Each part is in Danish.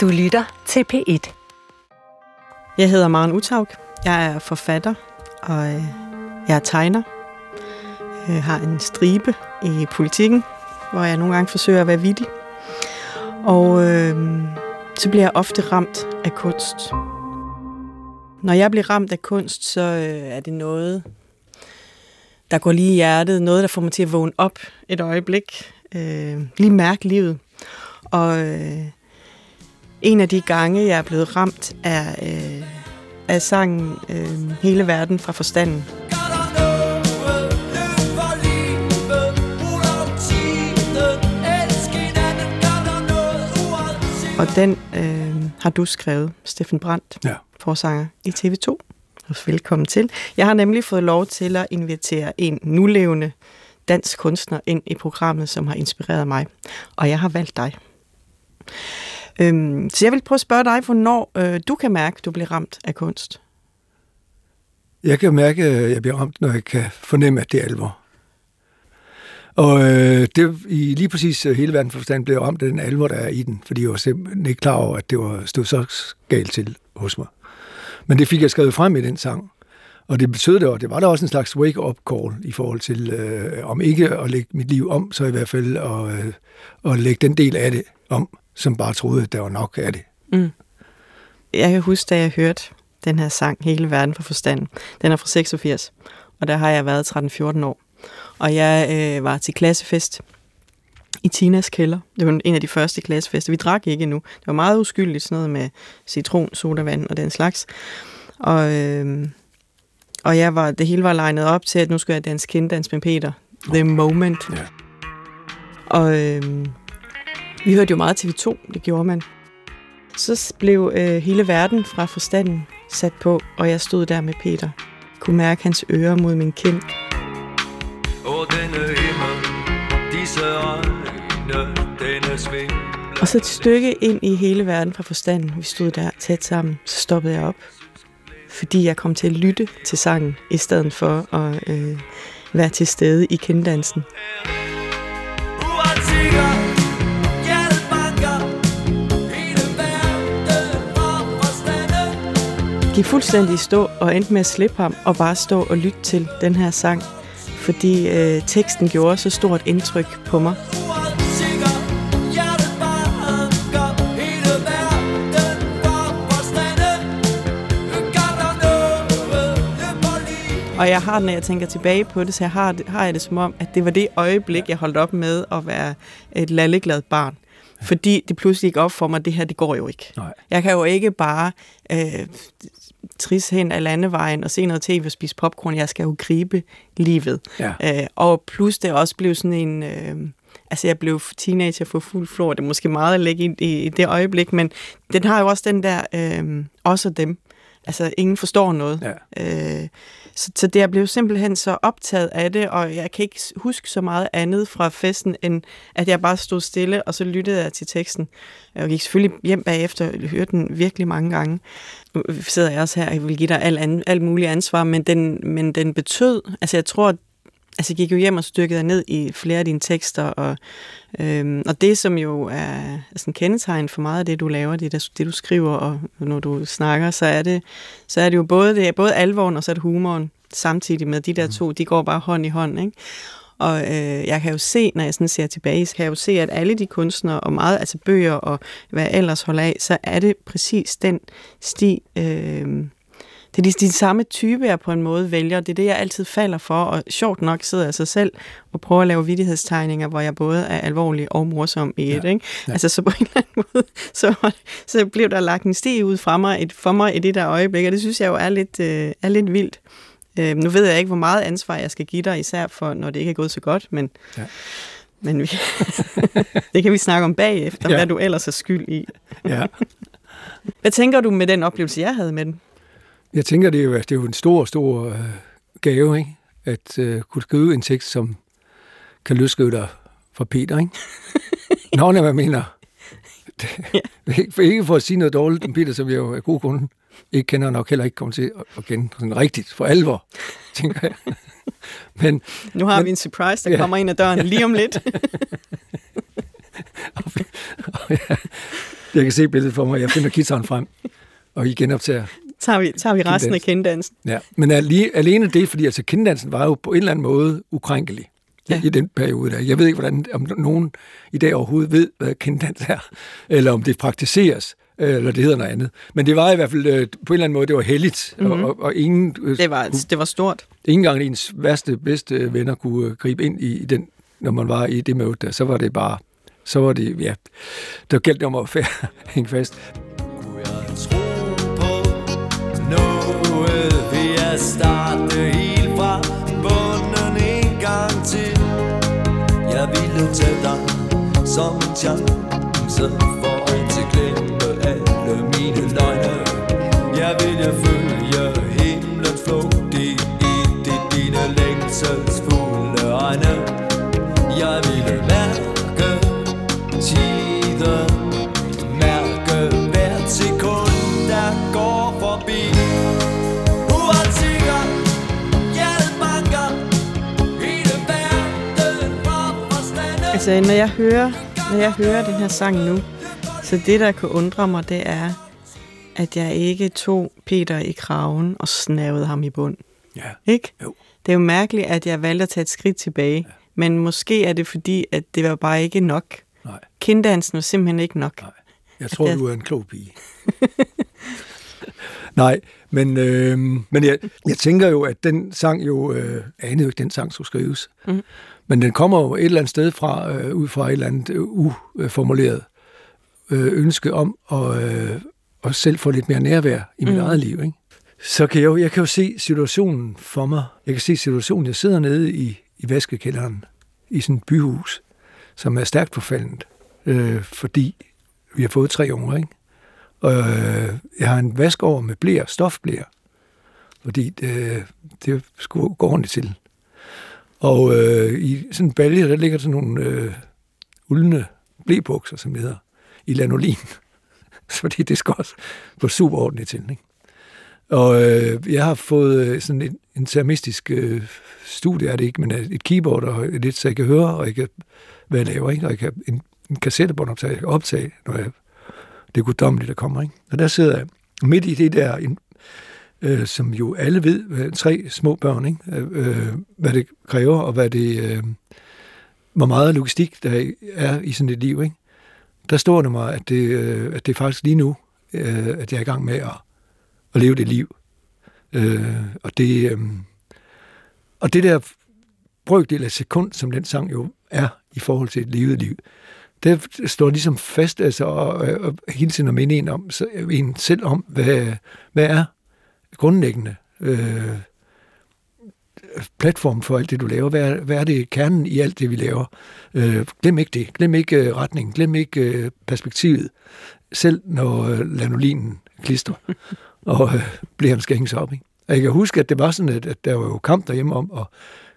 Du lytter til P1. Jeg hedder Maren Utaug. Jeg er forfatter, og øh, jeg er tegner. Jeg har en stribe i politikken, hvor jeg nogle gange forsøger at være vittig. Og øh, så bliver jeg ofte ramt af kunst. Når jeg bliver ramt af kunst, så øh, er det noget, der går lige i hjertet. Noget, der får mig til at vågne op et øjeblik. Øh, lige mærke livet. Og øh, en af de gange, jeg er blevet ramt, er øh, af sangen øh, Hele verden fra forstanden. Og den øh, har du skrevet, Steffen Brandt, Ja. forsanger i TV2. Velkommen til. Jeg har nemlig fået lov til at invitere en nulevende dansk kunstner ind i programmet, som har inspireret mig. Og jeg har valgt dig. Øhm, så jeg vil prøve at spørge dig, hvornår øh, du kan mærke, at du bliver ramt af kunst. Jeg kan mærke, at jeg bliver ramt, når jeg kan fornemme, at det er alvor. Og øh, det, i lige præcis øh, hele verden forstand blev jeg ramt af den alvor, der er i den, fordi jeg var simpelthen ikke klar over, at det var, stod så galt til hos mig. Men det fik jeg skrevet frem i den sang. Og det betød det, og det var der også en slags wake-up call i forhold til, øh, om ikke at lægge mit liv om, så i hvert fald at, øh, at lægge den del af det om, som bare troede, at der var nok af det. Mm. Jeg kan huske, da jeg hørte den her sang, Hele verden for forstanden. Den er fra 86, og der har jeg været 13-14 år. Og jeg øh, var til klassefest i Tinas kælder. Det var en af de første klassefester. Vi drak ikke endnu. Det var meget uskyldigt, sådan noget med citron, sodavand og den slags. Og, øh, og jeg var, det hele var legnet op til, at nu skulle jeg danse kinddans med Peter. The Moment. Ja. Og øh, vi hørte jo meget TV2, det gjorde man. Så blev øh, hele verden fra forstanden sat på, og jeg stod der med Peter. Kunne mærke hans ører mod min kind. Og denne himmel, disse øjne, denne svimle Og så et stykke ind i hele verden fra forstanden. Vi stod der tæt sammen. Så stoppede jeg op. Fordi jeg kom til at lytte til sangen, i stedet for at øh, være til stede i kinddansen. Gik fuldstændig i stå og endte med at slippe ham og bare stå og lytte til den her sang, fordi øh, teksten gjorde så stort indtryk på mig. Og jeg har når jeg tænker tilbage på det, så jeg har, har jeg det som om, at det var det øjeblik, jeg holdt op med at være et lalleglad barn. Fordi det pludselig gik op for mig, at det her, det går jo ikke. Nej. Jeg kan jo ikke bare øh, trisse hen ad landevejen og se noget tv og spise popcorn. Jeg skal jo gribe livet. Ja. Øh, og plus det også blev sådan en... Øh, altså jeg blev teenager for fuld flor. Det er måske meget at lægge i, i, i det øjeblik, men den har jo også den der... Øh, også dem. Altså ingen forstår noget. Ja. Øh, så, så det jeg blev simpelthen så optaget af det, og jeg kan ikke huske så meget andet fra festen, end at jeg bare stod stille, og så lyttede jeg til teksten. Jeg gik selvfølgelig hjem bagefter og hørte den virkelig mange gange. Nu sidder jeg også her, og jeg vil give dig alt, an, alt muligt ansvar, men den, men den betød, altså jeg tror, altså gik jo hjem og stykkede ned i flere af dine tekster, og, øhm, og det som jo er sådan kendetegn for meget af det, du laver, det, der, det du skriver, og når du snakker, så er det, så er det jo både, det både alvoren, og så er det humoren, samtidig med de der to, de går bare hånd i hånd, ikke? Og øh, jeg kan jo se, når jeg sådan ser tilbage, så kan jeg jo se, at alle de kunstnere, og meget, altså bøger og hvad jeg ellers holder af, så er det præcis den sti, øh, det er de, de samme type, jeg på en måde vælger. Det er det, jeg altid falder for, og sjovt nok sidder jeg så selv og prøver at lave vidtighedstegninger, hvor jeg både er alvorlig og morsom i et. Ja, Ikke? ja. Altså så på en eller anden måde, så, så blev der lagt en sti ud fra mig, et, for mig i det der øjeblik, og det synes jeg jo er lidt, øh, er lidt vildt. Øh, nu ved jeg ikke, hvor meget ansvar jeg skal give dig, især for, når det ikke er gået så godt, men, Ja. men vi, det kan vi snakke om bagefter, Ja. hvad du ellers er skyld i. ja. Hvad tænker du med den oplevelse, jeg havde med den? Jeg tænker, det er jo, det er jo en stor, stor øh, gave, ikke? at øh, kunne skrive en tekst, som kan løsrive dig fra Peter. Ikke? Nå, hvad jeg mener. Det, ikke, for, ikke for at sige noget dårligt om Peter, som jeg jo af god grund ikke kender, og nok heller ikke kommer til at, at kende sådan rigtigt, for alvor, tænker jeg. Men, Nu har Men- vi en surprise, der Ja. kommer ind ad døren lige om lidt. Jeg kan se billedet for mig. Jeg finder guitaren frem, og I genoptager. Tager vi, tager vi resten af Kindans. kendansen. Ja. Men alene, alene det, fordi altså kindansen var jo på en eller anden måde ukrænkelig ja. I den periode der. Jeg ved ikke, hvordan, om nogen i dag overhovedet ved, hvad kindans er, eller om det praktiseres, øh, eller det hedder noget andet. Men det var i hvert fald øh, på en eller anden måde, det var heldigt, mm-hmm. og, og, og ingen, øh, Det var, det var stort. ingen gang ens værste, bedste venner kunne øh, gribe ind i, i den, når man var i det møde der, så var det bare, så var det, ja, der galt det om at hænge fast. Kunne jeg tro vi at starte helt fra bunden en gang til. Jeg ville tage dig som en chance for at til glemme alle mine løgne. Jeg ville følge himlens flugt i, i de, dine længsel Altså, når jeg hører, når jeg hører den her sang nu, så det, der kan undre mig, det er, at jeg ikke tog Peter i kraven og snavede ham i bund. Ja. Ikke? Jo. Det er jo mærkeligt, at jeg valgte at tage et skridt tilbage. Ja. Men måske er det fordi, at det var bare ikke nok. Nej, Kinddansen var simpelthen ikke nok. nej. Jeg tror, det- du er en klog pige. Nej, men, øh, men jeg, jeg tænker jo, at den sang jo, øh, anede jo ikke, den sang skulle skrives. Mhm. Men den kommer jo et eller andet sted fra, øh, ud fra et eller andet øh, uformuleret øh, ønske om at, øh, at selv få lidt mere nærvær i mit Mhm. eget liv. Ikke? Så kan jeg, jo, jeg kan jo se situationen for mig. Jeg kan se situationen. Jeg sidder nede i, i vaskekælderen i sådan et byhus, som er stærkt forfaldent, øh, fordi vi har fået tre unger, ikke? Og øh, jeg har en vask med blære, stofblære, fordi det, det skulle gå ordentligt til. Og øh, i sådan en balje, der ligger sådan nogle øh, uldne blæbukser, som det hedder, i lanolin. fordi det skal også gå super ordentligt til. Ikke? Og øh, jeg har fået øh, sådan en, en termistisk øh, studie, er det ikke, men øh, et keyboard og lidt, så jeg kan høre, og jeg kan, hvad jeg laver, ikke? og jeg kan en, en kassettebåndoptag, jeg kan optage, når jeg, det guddommelige, der kommer. Ikke? Og der sidder jeg midt i det der, en, øh, som jo alle ved, øh, tre små børn, ikke? Øh, øh, hvad det kræver, og hvad det, øh, hvor meget logistik der er i sådan et liv. Ikke? Der står det mig, at det, øh, at det er faktisk lige nu, øh, at jeg er i gang med at, at leve det liv. Øh, og det, øh, og det der brøkdel af sekund, som den sang jo er i forhold til et levet liv, det står ligesom fast, altså, og, og hele tiden at minde en, om, så, en selv om, hvad, hvad er grundlæggende øh, platform for alt det, du laver. Hvad er, hvad er det kernen i alt det, vi laver? Øh, glem ikke det. Glem ikke øh, retningen. Glem ikke øh, perspektivet. Selv når øh, lanolinen klister, og øh, blæren skal hænges op. Ikke? Og jeg kan huske, at det var sådan, at, at der var jo kamp derhjemme om at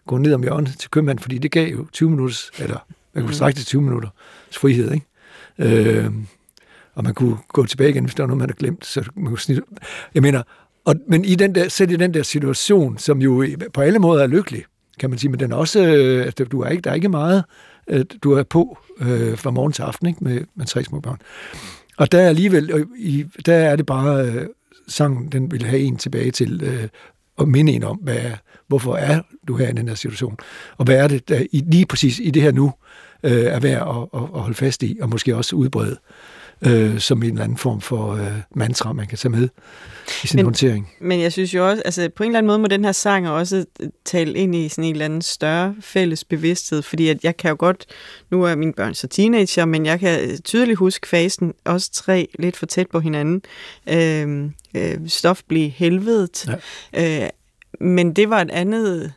gå ned om hjørnet til købmanden, fordi det gav jo 20 minutter, eller jeg kunne strække til 20 minutter frihed, ikke? Øh, og man kunne gå tilbage igen, hvis der var noget, man havde glemt. Så man kunne snitte. Jeg mener, og, men i den der, selv i den der situation, som jo på alle måder er lykkelig, kan man sige, men den er også, øh, altså, du er ikke, der er ikke meget, øh, du er på øh, fra morgen til aften, ikke, med, med tre små børn. Og der er alligevel, øh, i, der er det bare, øh, sangen, den vil have en tilbage til øh, at minde en om, hvad er, hvorfor er du her i den her situation, og hvad er det, der i, lige præcis i det her nu, øh, er værd at, at, at holde fast i, og måske også udbrede øh, som en eller anden form for øh, mantra, man kan tage med i sin Men- håndtering. Men jeg synes jo også, altså på en eller anden måde må den her sang også tale ind i sådan en eller anden større fælles bevidsthed, fordi at jeg kan jo godt, nu er mine børn så teenager, men jeg kan tydeligt huske fasen, også tre lidt for tæt på hinanden, øh, øh, stof blev helvedet, ja. øh, men det var et andet,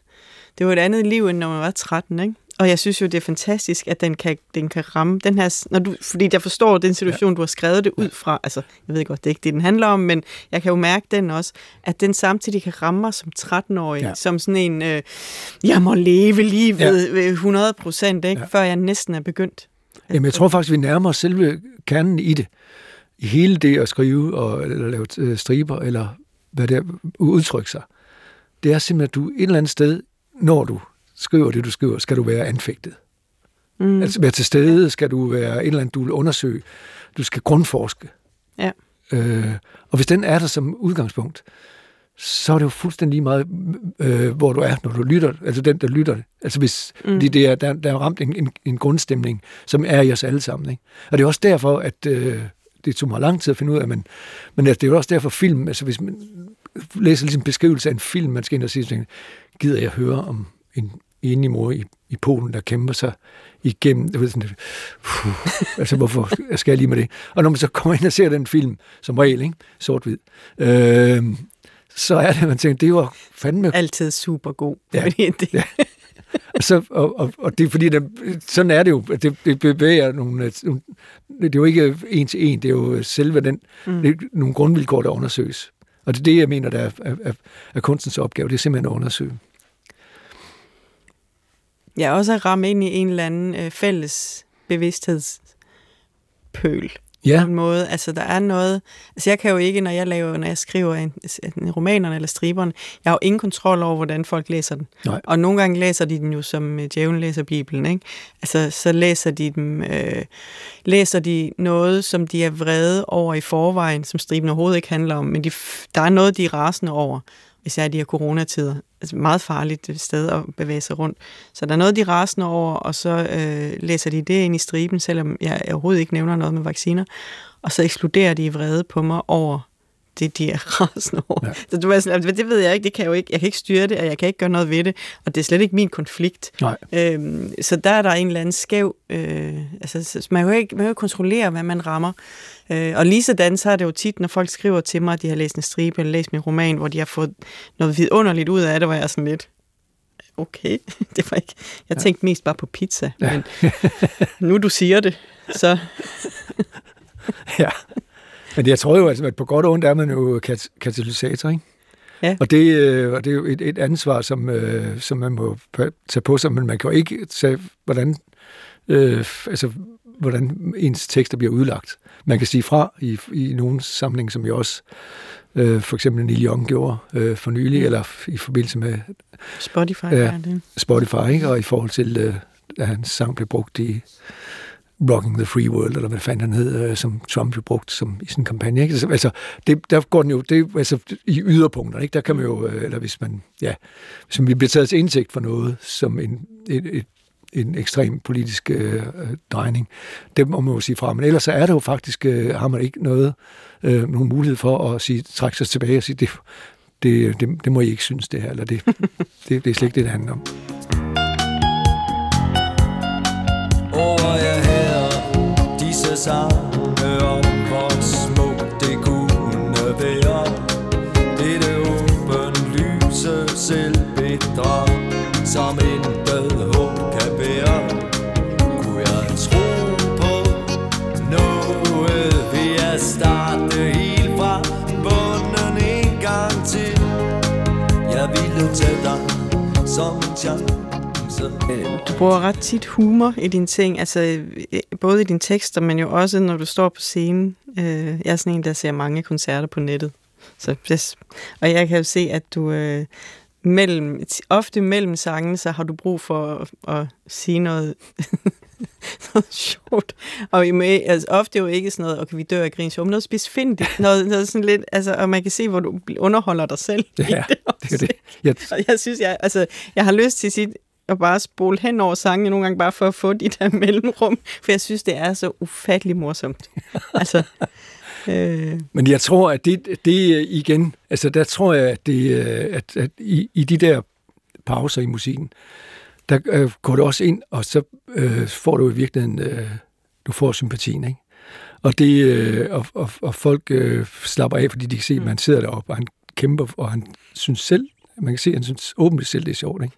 det var et andet liv, end når man var 13, ikke? Og jeg synes jo, det er fantastisk, at den kan, den kan ramme den her... Når du, fordi jeg forstår den situation, ja. du har skrevet det ud fra. Altså, jeg ved godt, det er ikke det, den handler om, men jeg kan jo mærke den også, at den samtidig kan ramme mig som 13-årig, Ja. som sådan en, øh, jeg må leve livet ja. 100 procent? Ja. Før jeg næsten er begyndt. Jamen, jeg tror faktisk, vi nærmer os selve kernen i det. I hele det at skrive og eller lave øh, striber, eller hvad det er, udtrykke sig. Det er simpelthen, at du et eller andet sted, når du skriver det, du skriver, skal du være anfægtet. Mm. Altså være til stede, skal du være et eller andet, du vil undersøge. Du skal grundforske. Ja. Øh, og hvis den er der som udgangspunkt, så er det jo fuldstændig meget, øh, hvor du er, når du lytter. Altså den, der lytter. Altså hvis, mm. fordi det er, der, der er ramt en, en, en grundstemning, som er i os alle sammen. Ikke? Og det er også derfor, at øh, det tog mig lang tid at finde ud af, men, men altså, det er jo også derfor film, altså hvis man læser ligesom beskrivelse af en film, man skal ind og sige, gider jeg høre om en enlig mor i, i Polen, der kæmper sig igennem, jeg ved sådan, puh, altså hvorfor skal jeg lige med det? Og når man så kommer ind og ser den film, som regel, ikke? sort-hvid, øh, så er det, man tænker, det var fandme... Altid super god. Ja, det... ja. Og, så, og, og, og det er fordi, det, sådan er det jo, det, det bevæger nogle, det er jo ikke en til en, det er jo selve den, mm. det nogle grundvilkår, der undersøges. Og det er det, jeg mener, der er, er, er kunstens opgave, det er simpelthen at undersøge. Ja, også at ramme ind i en eller anden øh, fælles bevidsthedspøl ja. på en måde. Altså, der er noget... Altså, jeg kan jo ikke, når jeg laver, når jeg skriver en, en romanerne eller striberne, jeg har jo ingen kontrol over, hvordan folk læser den. Nej. Og nogle gange læser de den jo, som øh, djævlen læser Bibelen, ikke? Altså, så læser de dem... Øh, læser de noget, som de er vrede over i forvejen, som striben overhovedet ikke handler om, men de, der er noget, de er rasende over især i de her coronatider. Altså meget farligt øh, sted at bevæge sig rundt. Så der er noget, de rasende over, og så øh, læser de det ind i striben, selvom jeg overhovedet ikke nævner noget med vacciner. Og så eksploderer de i vrede på mig over det, de er rasende over. Ja. Så du er sådan, det ved jeg ikke, det kan jeg jo ikke, jeg kan ikke styre det, og jeg kan ikke gøre noget ved det, og det er slet ikke min konflikt. Nej. Øhm, så der er der en eller anden skæv, øh, altså man kan jo ikke, man kan jo ikke kontrollere, hvad man rammer. Øh, og lige sådan, så er det jo tit, når folk skriver til mig, at de har læst en stribe eller læst min roman, hvor de har fået noget vidunderligt ud af det, hvor jeg er sådan lidt, okay, det var ikke, jeg tænkte mest bare på pizza, ja. men nu du siger det, så... ja. Men jeg tror jo, altså, at på godt og ondt er man jo kat- katalysator, ikke? Ja. Og det, øh, og det er jo et, et ansvar, som, øh, som man må tage på sig, men man kan jo ikke tage, hvordan, øh, altså, hvordan ens tekster bliver udlagt. Man kan sige fra i, i nogle sammenhæng, som jo også øh, for eksempel Neil Young gjorde øh, for nylig, mm. eller i forbindelse med Spotify. Øh, ja, det. Spotify, ikke? og i forhold til, øh, at hans sang blev brugt i Rocking the Free World, eller hvad fanden han hed, øh, som Trump jo brugt som, i sin kampagne. Ikke? Altså, altså, det, der går den jo, det, altså, i yderpunkter, ikke? der kan man jo, øh, eller hvis man, ja, hvis man bliver taget til indsigt for noget, som en, et, et, en ekstrem politisk øh, drejning. Det må man jo sige fra. Men ellers så er det jo faktisk, øh, har man ikke noget, øh, nogen mulighed for at sige, trække sig tilbage og sige, det, det, det, det må I ikke synes det her, eller det, det, det er slet ikke det, det handler om. Oh, yeah. Starte helt fra bunden en gang til. Jeg ville tage dig som en chance. Du bruger ret tit humor i dine ting, altså øh, både i dine tekster, men jo også når du står på scenen. Øh, jeg er sådan en, der ser mange koncerter på nettet. Så, yes. Og jeg kan jo se, at du øh, mellem, ofte mellem sangene, så har du brug for at, at sige noget, noget sjovt. Og med, altså, ofte jo ikke sådan noget, okay, vi dør af grin sjov, noget spidsfindigt, noget, noget sådan lidt, altså, og man kan se, hvor du underholder dig selv. Ja, det, det er det. Jeg... Og jeg synes, jeg, altså, jeg har lyst til at sige, at bare spole hen over sangene nogle gange, bare for at få de der mellemrum, for jeg synes, det er så ufattelig morsomt. altså, øh... Men jeg tror, at det, det igen, altså der tror jeg, at, det, at, at i, i de der pauser i musikken, der øh, går du også ind, og så øh, får du i virkeligheden, øh, du får sympatien, ikke? Og, det, øh, og, og, og folk øh, slapper af, fordi de kan se, at man sidder deroppe, og han kæmper, og han synes selv, man kan se, at han synes åbent selv, det er sjovt, ikke?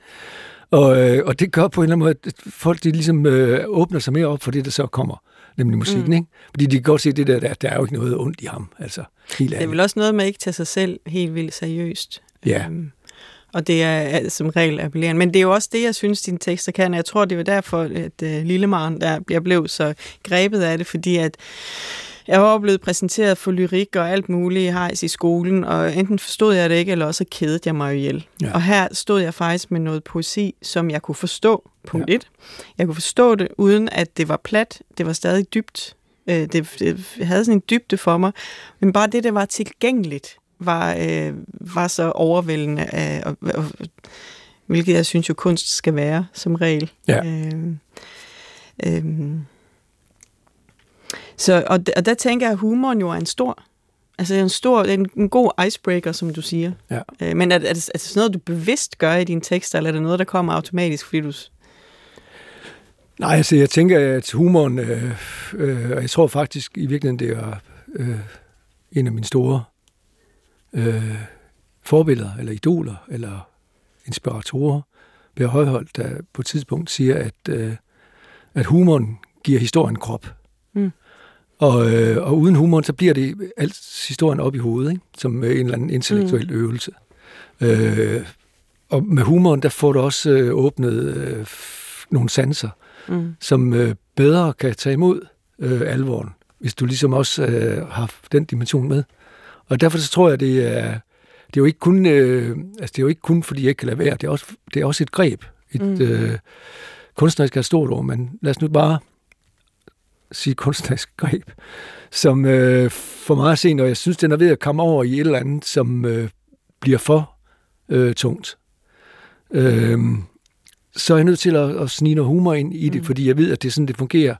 Og, øh, og det gør på en eller anden måde, at folk de ligesom øh, åbner sig mere op for det, der så kommer, nemlig musikken. Mm. Ikke? Fordi de kan godt se det der, der, der er jo ikke noget ondt i ham. Altså, helt det er vel også noget med at ikke tage sig selv helt vildt seriøst. Ja. Øhm, og det er som regel appellerende. Men det er jo også det, jeg synes, dine tekster kan. Jeg tror, det var derfor, at uh, Lillemaren der bliver blev så grebet af det, fordi at Jeg var blevet præsenteret for lyrik og alt muligt hejs i skolen, og enten forstod jeg det ikke, eller også kedede jeg mig ihjel. Ja. Og her stod jeg faktisk med noget poesi, som jeg kunne forstå, punkt ja. 1. Jeg kunne forstå det, uden at det var plat. Det var stadig dybt. Øh, det, det havde sådan en dybde for mig. Men bare det, der var tilgængeligt, var, øh, var så overvældende, af, og, og, hvilket jeg synes jo kunst skal være, som regel. Ja. Øh, øh, så, og, og der tænker jeg, at humoren jo er en stor, altså en stor, en, en god icebreaker, som du siger. Ja. Øh, men er, er, det, er det sådan noget, du bevidst gør i dine tekster, eller er det noget, der kommer automatisk, fordi du... Nej, altså jeg tænker, at humoren, øh, øh, og jeg tror faktisk i virkeligheden, det er øh, en af mine store øh, forbilleder, eller idoler, eller inspiratorer, Per Højholdt, der på et tidspunkt siger, at, øh, at humoren giver historien krop. Mm. Og, øh, og uden humoren, så bliver det alt historien op i hovedet, ikke? som en eller anden intellektuel mm. øvelse. Øh, og med humoren, der får du også øh, åbnet øh, nogle sanser, mm. som øh, bedre kan tage imod øh, alvoren, hvis du ligesom også øh, har den dimension med. Og derfor så tror jeg, det er, det er jo ikke kun, øh, altså det er jo ikke kun fordi jeg ikke kan lade være, det er også, det er også et greb. Et mm. øh, kunstnerisk er et stort ord, men lad os nu bare sige kunstnerisk greb, som øh, for mig at se, når jeg synes, den er ved at komme over i et eller andet, som øh, bliver for øh, tungt. Øh, så er jeg nødt til at, at snige noget humor ind i det, mm. fordi jeg ved, at det er sådan, det fungerer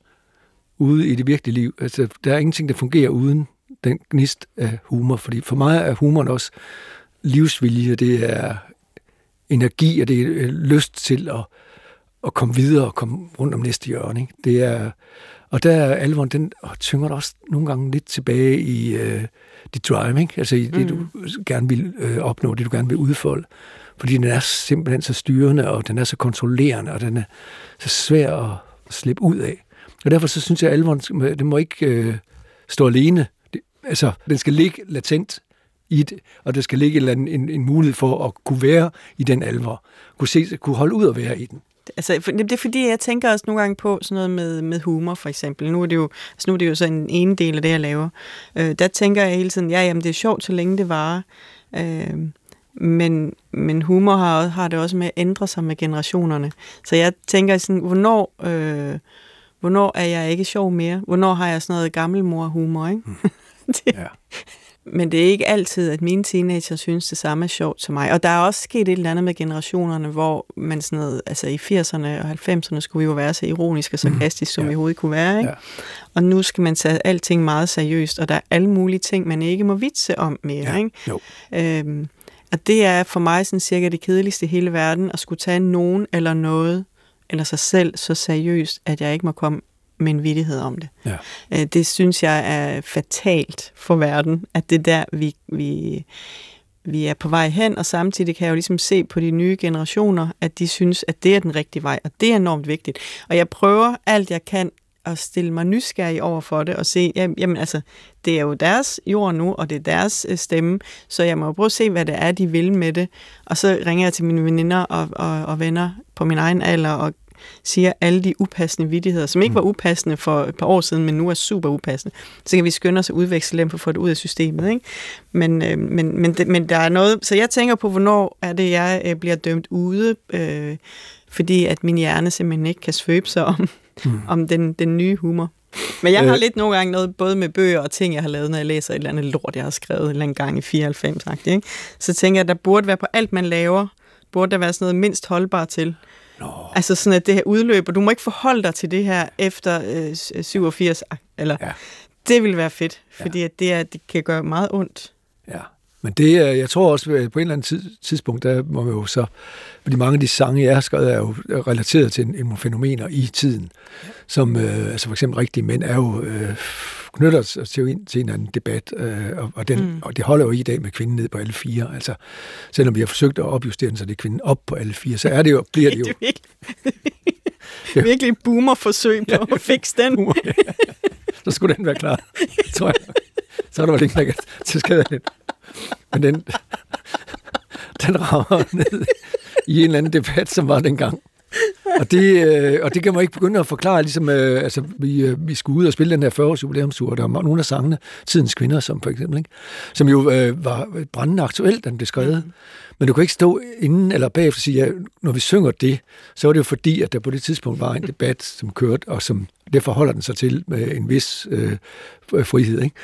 ude i det virkelige liv. Altså, der er ingenting, der fungerer uden den gnist af humor, fordi for mig er humoren også livsvilje, det er energi, og det er lyst til at, at komme videre og komme rundt om næste hjørne. Ikke? Det er, og der er alvoren, den tynger også nogle gange lidt tilbage i øh, dit drive, ikke? altså i det, mm. du gerne vil øh, opnå, det du gerne vil udfolde. Fordi den er simpelthen så styrende, og den er så kontrollerende, og den er så svær at slippe ud af. Og derfor så synes jeg, at alvoren, den må ikke øh, stå alene. Altså, den skal ligge latent i det, og der skal ligge en, en, en mulighed for at kunne være i den alvor. Kunne, se, kunne holde ud og være i den. Altså, det er fordi, jeg tænker også nogle gange på sådan noget med, med humor, for eksempel. Nu er det jo, altså nu er det jo så en ene del af det, jeg laver. Øh, der tænker jeg hele tiden, ja, jamen det er sjovt, så længe det varer. Øh, men, men humor har, har det også med at ændre sig med generationerne. Så jeg tænker sådan, hvornår, øh, hvornår er jeg ikke sjov mere? Hvornår har jeg sådan noget gammelmor-humor, ikke? Det, ja. Men det er ikke altid, at mine teenager synes, det samme er sjovt som mig. Og der er også sket et eller andet med generationerne, hvor man sådan noget, altså i 80'erne og 90'erne skulle vi jo være så ironisk og sarkastisk, mm. som ja. vi overhovedet kunne være. Ikke? Ja. Og nu skal man tage alting meget seriøst, og der er alle mulige ting, man ikke må vitse om mere. Ja. Ikke? Jo. Øhm, og det er for mig sådan cirka det kedeligste i hele verden, at skulle tage nogen eller noget, eller sig selv så seriøst, at jeg ikke må komme med en vidighed om det. Ja. Øh, det synes jeg er fatalt for verden, at det er der, vi, vi, vi er på vej hen, og samtidig kan jeg jo ligesom se på de nye generationer, at de synes, at det er den rigtige vej, og det er enormt vigtigt. Og jeg prøver alt, jeg kan at stille mig nysgerrig over for det og se, jamen altså, det er jo deres jord nu, og det er deres øh, stemme, så jeg må jo prøve at se, hvad det er, de vil med det. Og så ringer jeg til mine veninder og, og, og venner på min egen alder og siger alle de upassende vidigheder, som ikke var mm. upassende for et par år siden, men nu er super upassende. Så kan vi skynde os at udveksle dem for at få det ud af systemet. Ikke? Men, øh, men, men, men der er noget, så jeg tænker på, hvornår er det, jeg øh, bliver dømt ude, øh, fordi at min hjerne simpelthen ikke kan svøbe sig om, mm. om den, den nye humor. Men jeg har øh. lidt nogle gange noget, både med bøger og ting, jeg har lavet, når jeg læser et eller andet lort, jeg har skrevet en eller anden gang i 94, sagt, ikke? så tænker jeg, at der burde være på alt, man laver, burde der være sådan noget mindst holdbart til. Altså sådan, at det her udløber. Du må ikke forholde dig til det her efter øh, 87. Eller, ja. Det vil være fedt, fordi ja. at det, er, det kan gøre meget ondt. Ja, men det er, jeg tror også, at på en eller anden tidspunkt, der må man jo så, fordi mange af de sange, jeg har skrevet, er jo relateret til nogle fænomener i tiden, som, øh, altså for eksempel rigtige mænd, er jo øh, knytter til, ind til en anden debat, øh, og, og, den, mm. og det holder jo i dag med kvinden ned på alle fire. Altså, selvom vi har forsøgt at opjustere den, så det er kvinden op på alle fire, så er det jo, bliver det jo... det er virkelig, virkelig boomer-forsøg på ja, at fikse den. Boomer, ja. Så skulle den være klar, tror jeg. Så er der vel ikke noget til skade lidt. Men den, den rammer ned i en eller anden debat, som var dengang og, det, øh, og det kan man ikke begynde at forklare, ligesom øh, altså, vi, øh, vi skulle ud og spille den her 40-års jubilæumstur, der var nogle af sangene, Tidens Kvinder, som for eksempel, ikke? som jo øh, var brændende aktuelt, da den blev skrevet. Mm. Men du kan ikke stå inden eller bagefter og sige, at ja, når vi synger det, så er det jo fordi, at der på det tidspunkt var en debat, som kørte, og som det forholder den sig til med en vis øh, frihed. Ikke?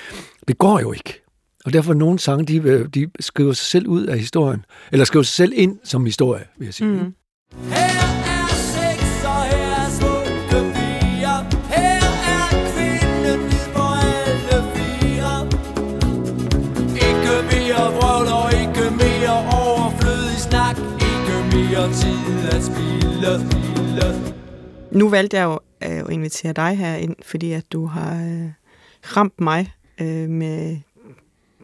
Det går jo ikke. Og derfor er nogle sange, de, øh, de skriver sig selv ud af historien, eller skriver sig selv ind som historie, vil jeg sige. Mm. Hey, Nu valgte jeg jo øh, at invitere dig her ind, fordi at du har øh, ramt mig øh, med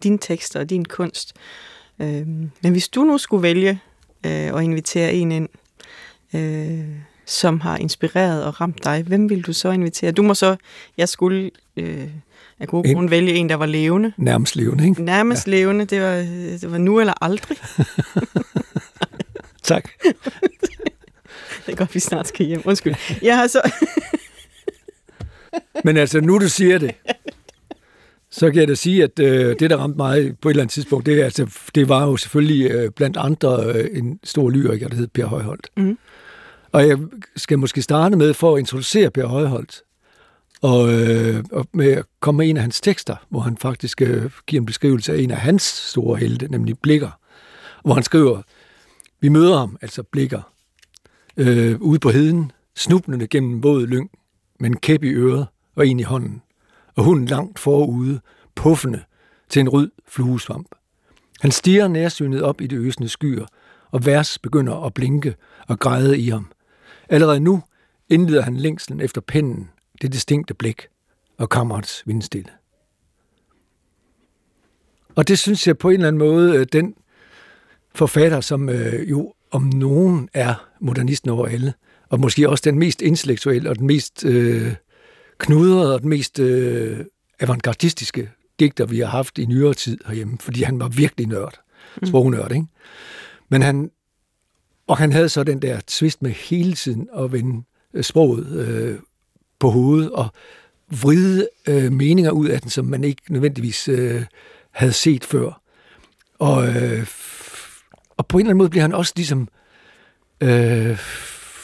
dine tekster og din kunst. Øh, men hvis du nu skulle vælge øh, at invitere en ind, øh, som har inspireret og ramt dig, hvem vil du så invitere? Du må så, jeg skulle øh, af gode grund vælge en, der var levende. Nærmest levende, ikke? Nærmest ja. levende, det var, det var nu eller aldrig. tak. Er godt, vi snart skal hjem. Undskyld. Jeg har så... Men altså, nu du siger det, så kan jeg da sige, at øh, det, der ramte mig på et eller andet tidspunkt, det, altså, det var jo selvfølgelig øh, blandt andre øh, en stor lyriker, der hed Per Højholdt. Mm. Og jeg skal måske starte med for at introducere Per Højholdt, og, øh, og med at komme med en af hans tekster, hvor han faktisk øh, giver en beskrivelse af en af hans store helte, nemlig Blikker, hvor han skriver, vi møder ham, altså Blikker, øh, ude på heden, snublende gennem våd lyng, med en kæp i øret og en i hånden og hunden langt forude, puffende til en rød fluesvamp. Han stiger nærsynet op i det øsende skyer, og vers begynder at blinke og græde i ham. Allerede nu indleder han længslen efter pinden, det distinkte blik og kammerets vindstille. Og det synes jeg på en eller anden måde, øh, den forfatter, som øh, jo om nogen er modernisten over alle, og måske også den mest intellektuelle og den mest øh, knudrede og den mest øh, avantgardistiske digter, vi har haft i nyere tid herhjemme, fordi han var virkelig nørd, mm. sprognørd, ikke? Men han, og han havde så den der twist med hele tiden at vende øh, sproget øh, på hovedet og vride øh, meninger ud af den, som man ikke nødvendigvis øh, havde set før. Og, øh, og på en eller anden måde bliver han også ligesom øh,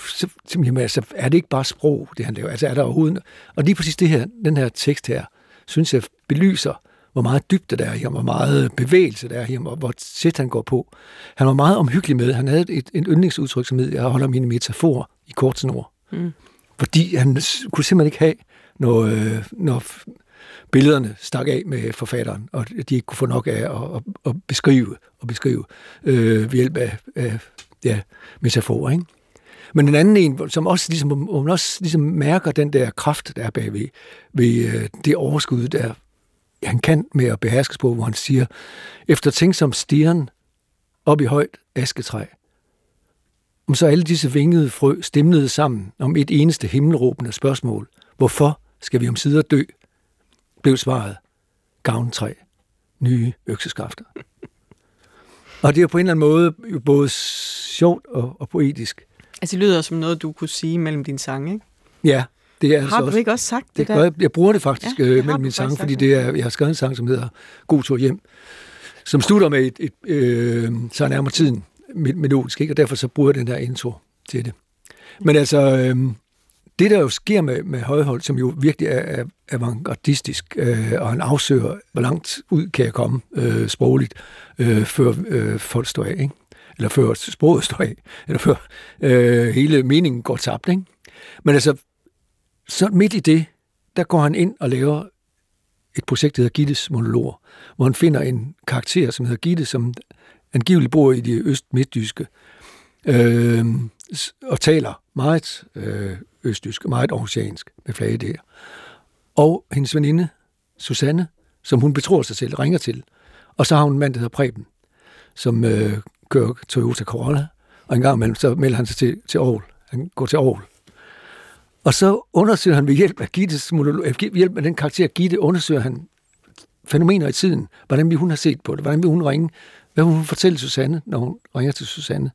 så, jamen, altså, er det ikke bare sprog, det han laver? Altså, er der overhovedet... Og lige præcis det her, den her tekst her, synes jeg belyser, hvor meget dybde der er i ham, hvor meget bevægelse der er i ham, og hvor tæt han går på. Han var meget omhyggelig med. Han havde et, et yndlingsudtryk, som hed, jeg holder mine metaforer i kort snor. Mm. Fordi han kunne simpelthen ikke have, når, øh, når billederne stak af med forfatteren, og de ikke kunne få nok af at, at, at beskrive og beskrive øh, ved hjælp af, af ja, metaforer. Ikke? Men den anden en, som også ligesom, hvor man også ligesom mærker den der kraft, der er bagved ved øh, det overskud, der han kan med at beherske på, hvor han siger, efter ting som stieren op i højt asketræ, om så alle disse vingede frø stemnede sammen om et eneste himmelråbende spørgsmål. Hvorfor skal vi om sider dø? Blev svaret gavntræ, nye økseskafter. Og det er på en eller anden måde både sjovt og, og poetisk. Altså, det lyder som noget, du kunne sige mellem dine sange, ikke? Ja, det er har altså du ikke også sagt det, det der? Jeg, jeg bruger det faktisk ja, det øh, mellem mine sange, fordi det er, jeg har skrevet en sang, som hedder God tur hjem, som slutter med et, et øh, så nærmer tiden melodisk, ikke? og derfor så bruger jeg den der intro til det. Men altså, øh, det der jo sker med, med Højhold, som jo virkelig er, er avantgardistisk, øh, og han afsøger, hvor langt ud kan jeg komme øh, sprogligt, øh, før øh, folk står af, ikke? eller før sproget står af, eller før øh, hele meningen går tabt. Ikke? Men altså, så midt i det, der går han ind og laver et projekt, der hedder Gittes monologer, hvor han finder en karakter, som hedder Gitte, som angiveligt bor i det øst-midtjyske, øh, og taler meget øh, østjysk, meget aarhusiansk med flage der. Og hendes veninde, Susanne, som hun betror sig selv, ringer til. Og så har hun en mand, der hedder Preben, som øh, kører Toyota Corolla, og en gang imellem, så melder han sig til, til Aarhus. Han går til Aarhus. Og så undersøger han ved hjælp af Gittes monolog, ved hjælp af den karakter Gitte, undersøger han fænomener i tiden. Hvordan vil hun have set på det? Hvordan vil hun ringe? Hvad vil hun fortælle Susanne, når hun ringer til Susanne?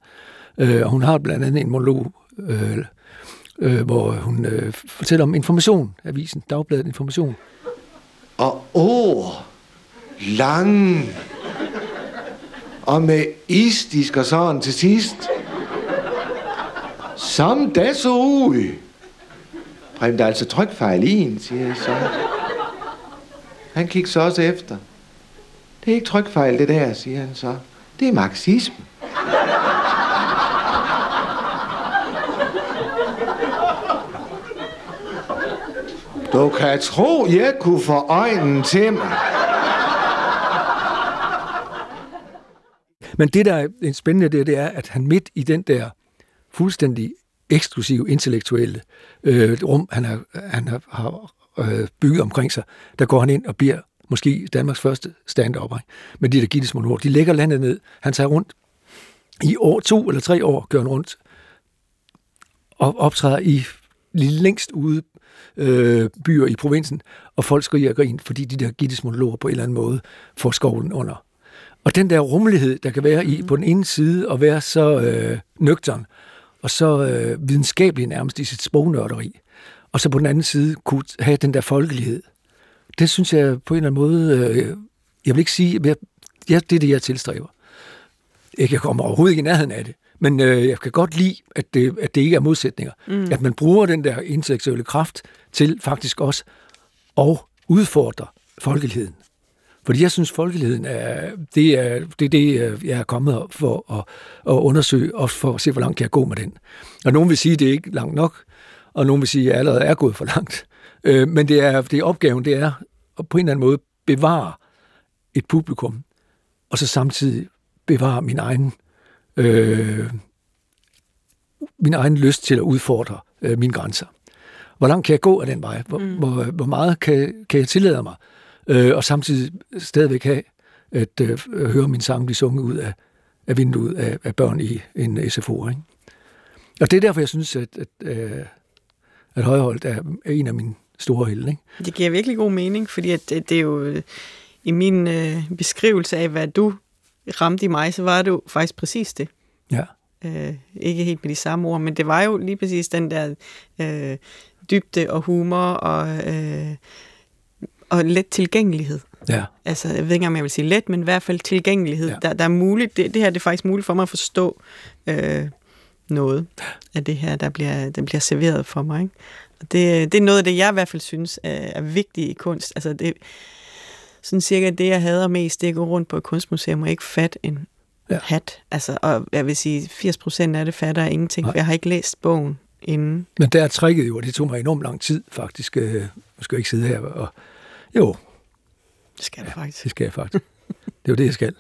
Øh, og hun har blandt andet en monolog, øh, øh, hvor hun øh, fortæller om Information, avisen, Dagbladet Information. Og ord, lange, og med istisk og sådan til sidst. Som da så ud. Præm, der er altså trykfejl i en, siger jeg så. Han kigger så også efter. Det er ikke trykfejl, det der, siger han så. Det er marxisme. Du kan tro, jeg kunne få øjnene til mig. Men det, der er spændende, det, det er, at han midt i den der fuldstændig eksklusive intellektuelle øh, rum, han har, han har, har øh, bygget omkring sig, der går han ind og bliver måske Danmarks første stand-up med de der Guinness monologer. De lægger landet ned. Han tager rundt i år, to eller tre år, gør han rundt og optræder i længst ude øh, byer i provinsen, og folk skriger og grin, fordi de der Gittes monologer på en eller anden måde får skovlen under. Og den der rummelighed, der kan være i på den ene side at være så øh, nøgtern, og så øh, videnskabelig nærmest i sit sprognørderi, og så på den anden side kunne have den der folkelighed. Det synes jeg på en eller anden måde, øh, jeg vil ikke sige, jeg, ja, det er det, jeg tilstræber. Jeg kommer overhovedet ikke i nærheden af det, men øh, jeg kan godt lide, at det, at det ikke er modsætninger. Mm. At man bruger den der intellektuelle kraft til faktisk også at udfordre folkeligheden. Fordi jeg synes, folkeligheden er det, er, det, er det jeg er kommet for at, at undersøge, og for at se, hvor langt kan jeg gå med den. Og nogen vil sige, at det er ikke langt nok, og nogen vil sige, at jeg allerede er gået for langt. Øh, men det er, det er opgaven, det er at på en eller anden måde bevare et publikum, og så samtidig bevare min egen, øh, min egen lyst til at udfordre øh, mine grænser. Hvor langt kan jeg gå af den vej? Hvor, mm. hvor, hvor meget kan, kan jeg tillade mig? øh, og samtidig stadigvæk have at øh, høre min sang blive sunget ud af, af vinduet af, af børn i en SFO. Ikke? Og det er derfor, jeg synes, at, at, øh, at Højholdt er en af mine store helte. Ikke? Det giver virkelig god mening, fordi at det, det er jo øh, i min øh, beskrivelse af, hvad du ramte i mig, så var det jo faktisk præcis det. Ja. Øh, ikke helt med de samme ord, men det var jo lige præcis den der øh, dybde og humor og øh, og let tilgængelighed. Ja. Altså, jeg ved ikke, om jeg vil sige let, men i hvert fald tilgængelighed. Ja. Der, der er muligt, det, det her det er faktisk muligt for mig at forstå øh, noget af det her, der bliver, der bliver serveret for mig. Ikke? Og det, det er noget af det, jeg i hvert fald synes er, er vigtigt i kunst. Altså, det, sådan cirka det, jeg hader mest, det er at gå rundt på et kunstmuseum og ikke fat en ja. hat. Altså, og jeg vil sige, 80 procent af det fatter jeg ingenting, Nej. for jeg har ikke læst bogen inden. Men der er tricket jo, og det tog mig enormt lang tid faktisk. Øh, jeg skal ikke sidde her og jo. Det skal du faktisk. Det skal jeg faktisk. Det er jo det, jeg skal.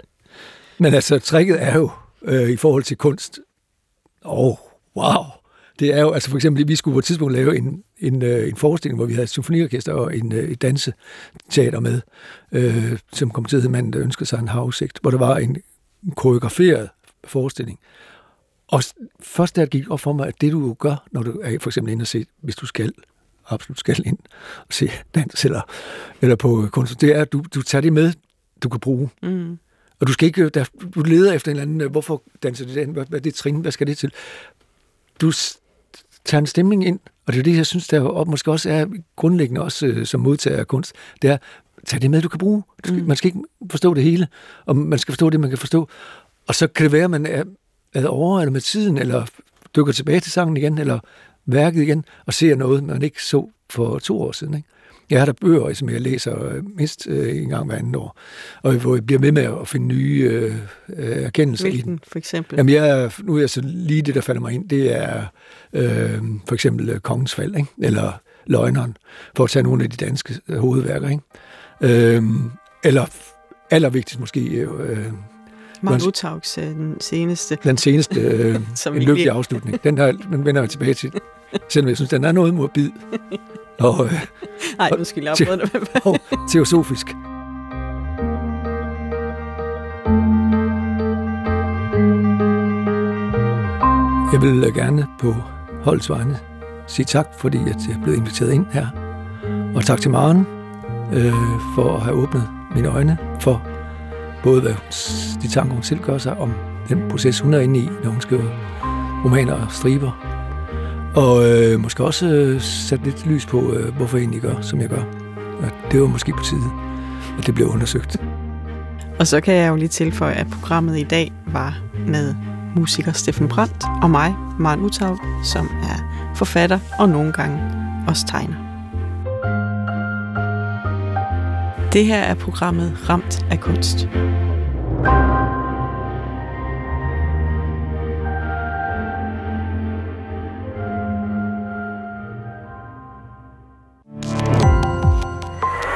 Men altså, tricket er jo øh, i forhold til kunst. Åh, oh, wow. Det er jo, altså for eksempel, vi skulle på et tidspunkt lave en, en, øh, en forestilling, hvor vi havde et symfoniorkester og en, øh, et danseteater med, øh, som kom til manden, der ønskede sig en havudsigt, hvor der var en koreograferet forestilling. Og først der gik op for mig, at det du gør, når du er for eksempel inde og se, hvis du skal absolut skal ind og se dans eller, eller på kunst, det er, at du, du tager det med, du kan bruge. Mm. Og du skal ikke, der, du leder efter en eller anden, hvorfor danser det den, hvad, hvad er det trin, hvad skal det til? Du tager en stemning ind, og det er det, jeg synes, der og måske også er grundlæggende også øh, som modtager af kunst, det er, tag det med, du kan bruge. Du skal, mm. Man skal ikke forstå det hele, og man skal forstå det, man kan forstå. Og så kan det være, at man er, er over eller med tiden, eller dykker tilbage til sangen igen, eller værket igen og ser noget, man ikke så for to år siden. Ikke? Jeg har der bøger, som jeg læser øh, mindst øh, en gang hver anden år, og hvor jeg bliver med med at finde nye øh, øh erkendelser Hvilken, i den. for eksempel? Jamen, jeg, nu er jeg så lige det, der falder mig ind, det er øh, for eksempel Kongens Fald, ikke? eller Løgneren, for at tage nogle af de danske hovedværker. Ikke? Øh, eller allervigtigst måske øh, Mark Utaugs den seneste. Den seneste øh, en lykkelig afslutning. Den, der, den vender jeg tilbage til. Selvom jeg synes, den er noget morbid. Og, øh, Nej, nu skal jeg te- det. og teosofisk. Jeg vil gerne på holdets vegne sige tak, fordi jeg er blevet inviteret ind her. Og tak til Maren øh, for at have åbnet mine øjne for både hvad de tanker, hun selv gør sig om den proces, hun er inde i, når hun skriver romaner og striber, og øh, måske også øh, sat lidt lys på, øh, hvorfor jeg egentlig gør, som jeg gør. Og det var måske på tide, at det blev undersøgt. Og så kan jeg jo lige tilføje, at programmet i dag var med musiker Steffen Brandt og mig, Maren Utav, som er forfatter og nogle gange også tegner. Det her er programmet Ramt af kunst.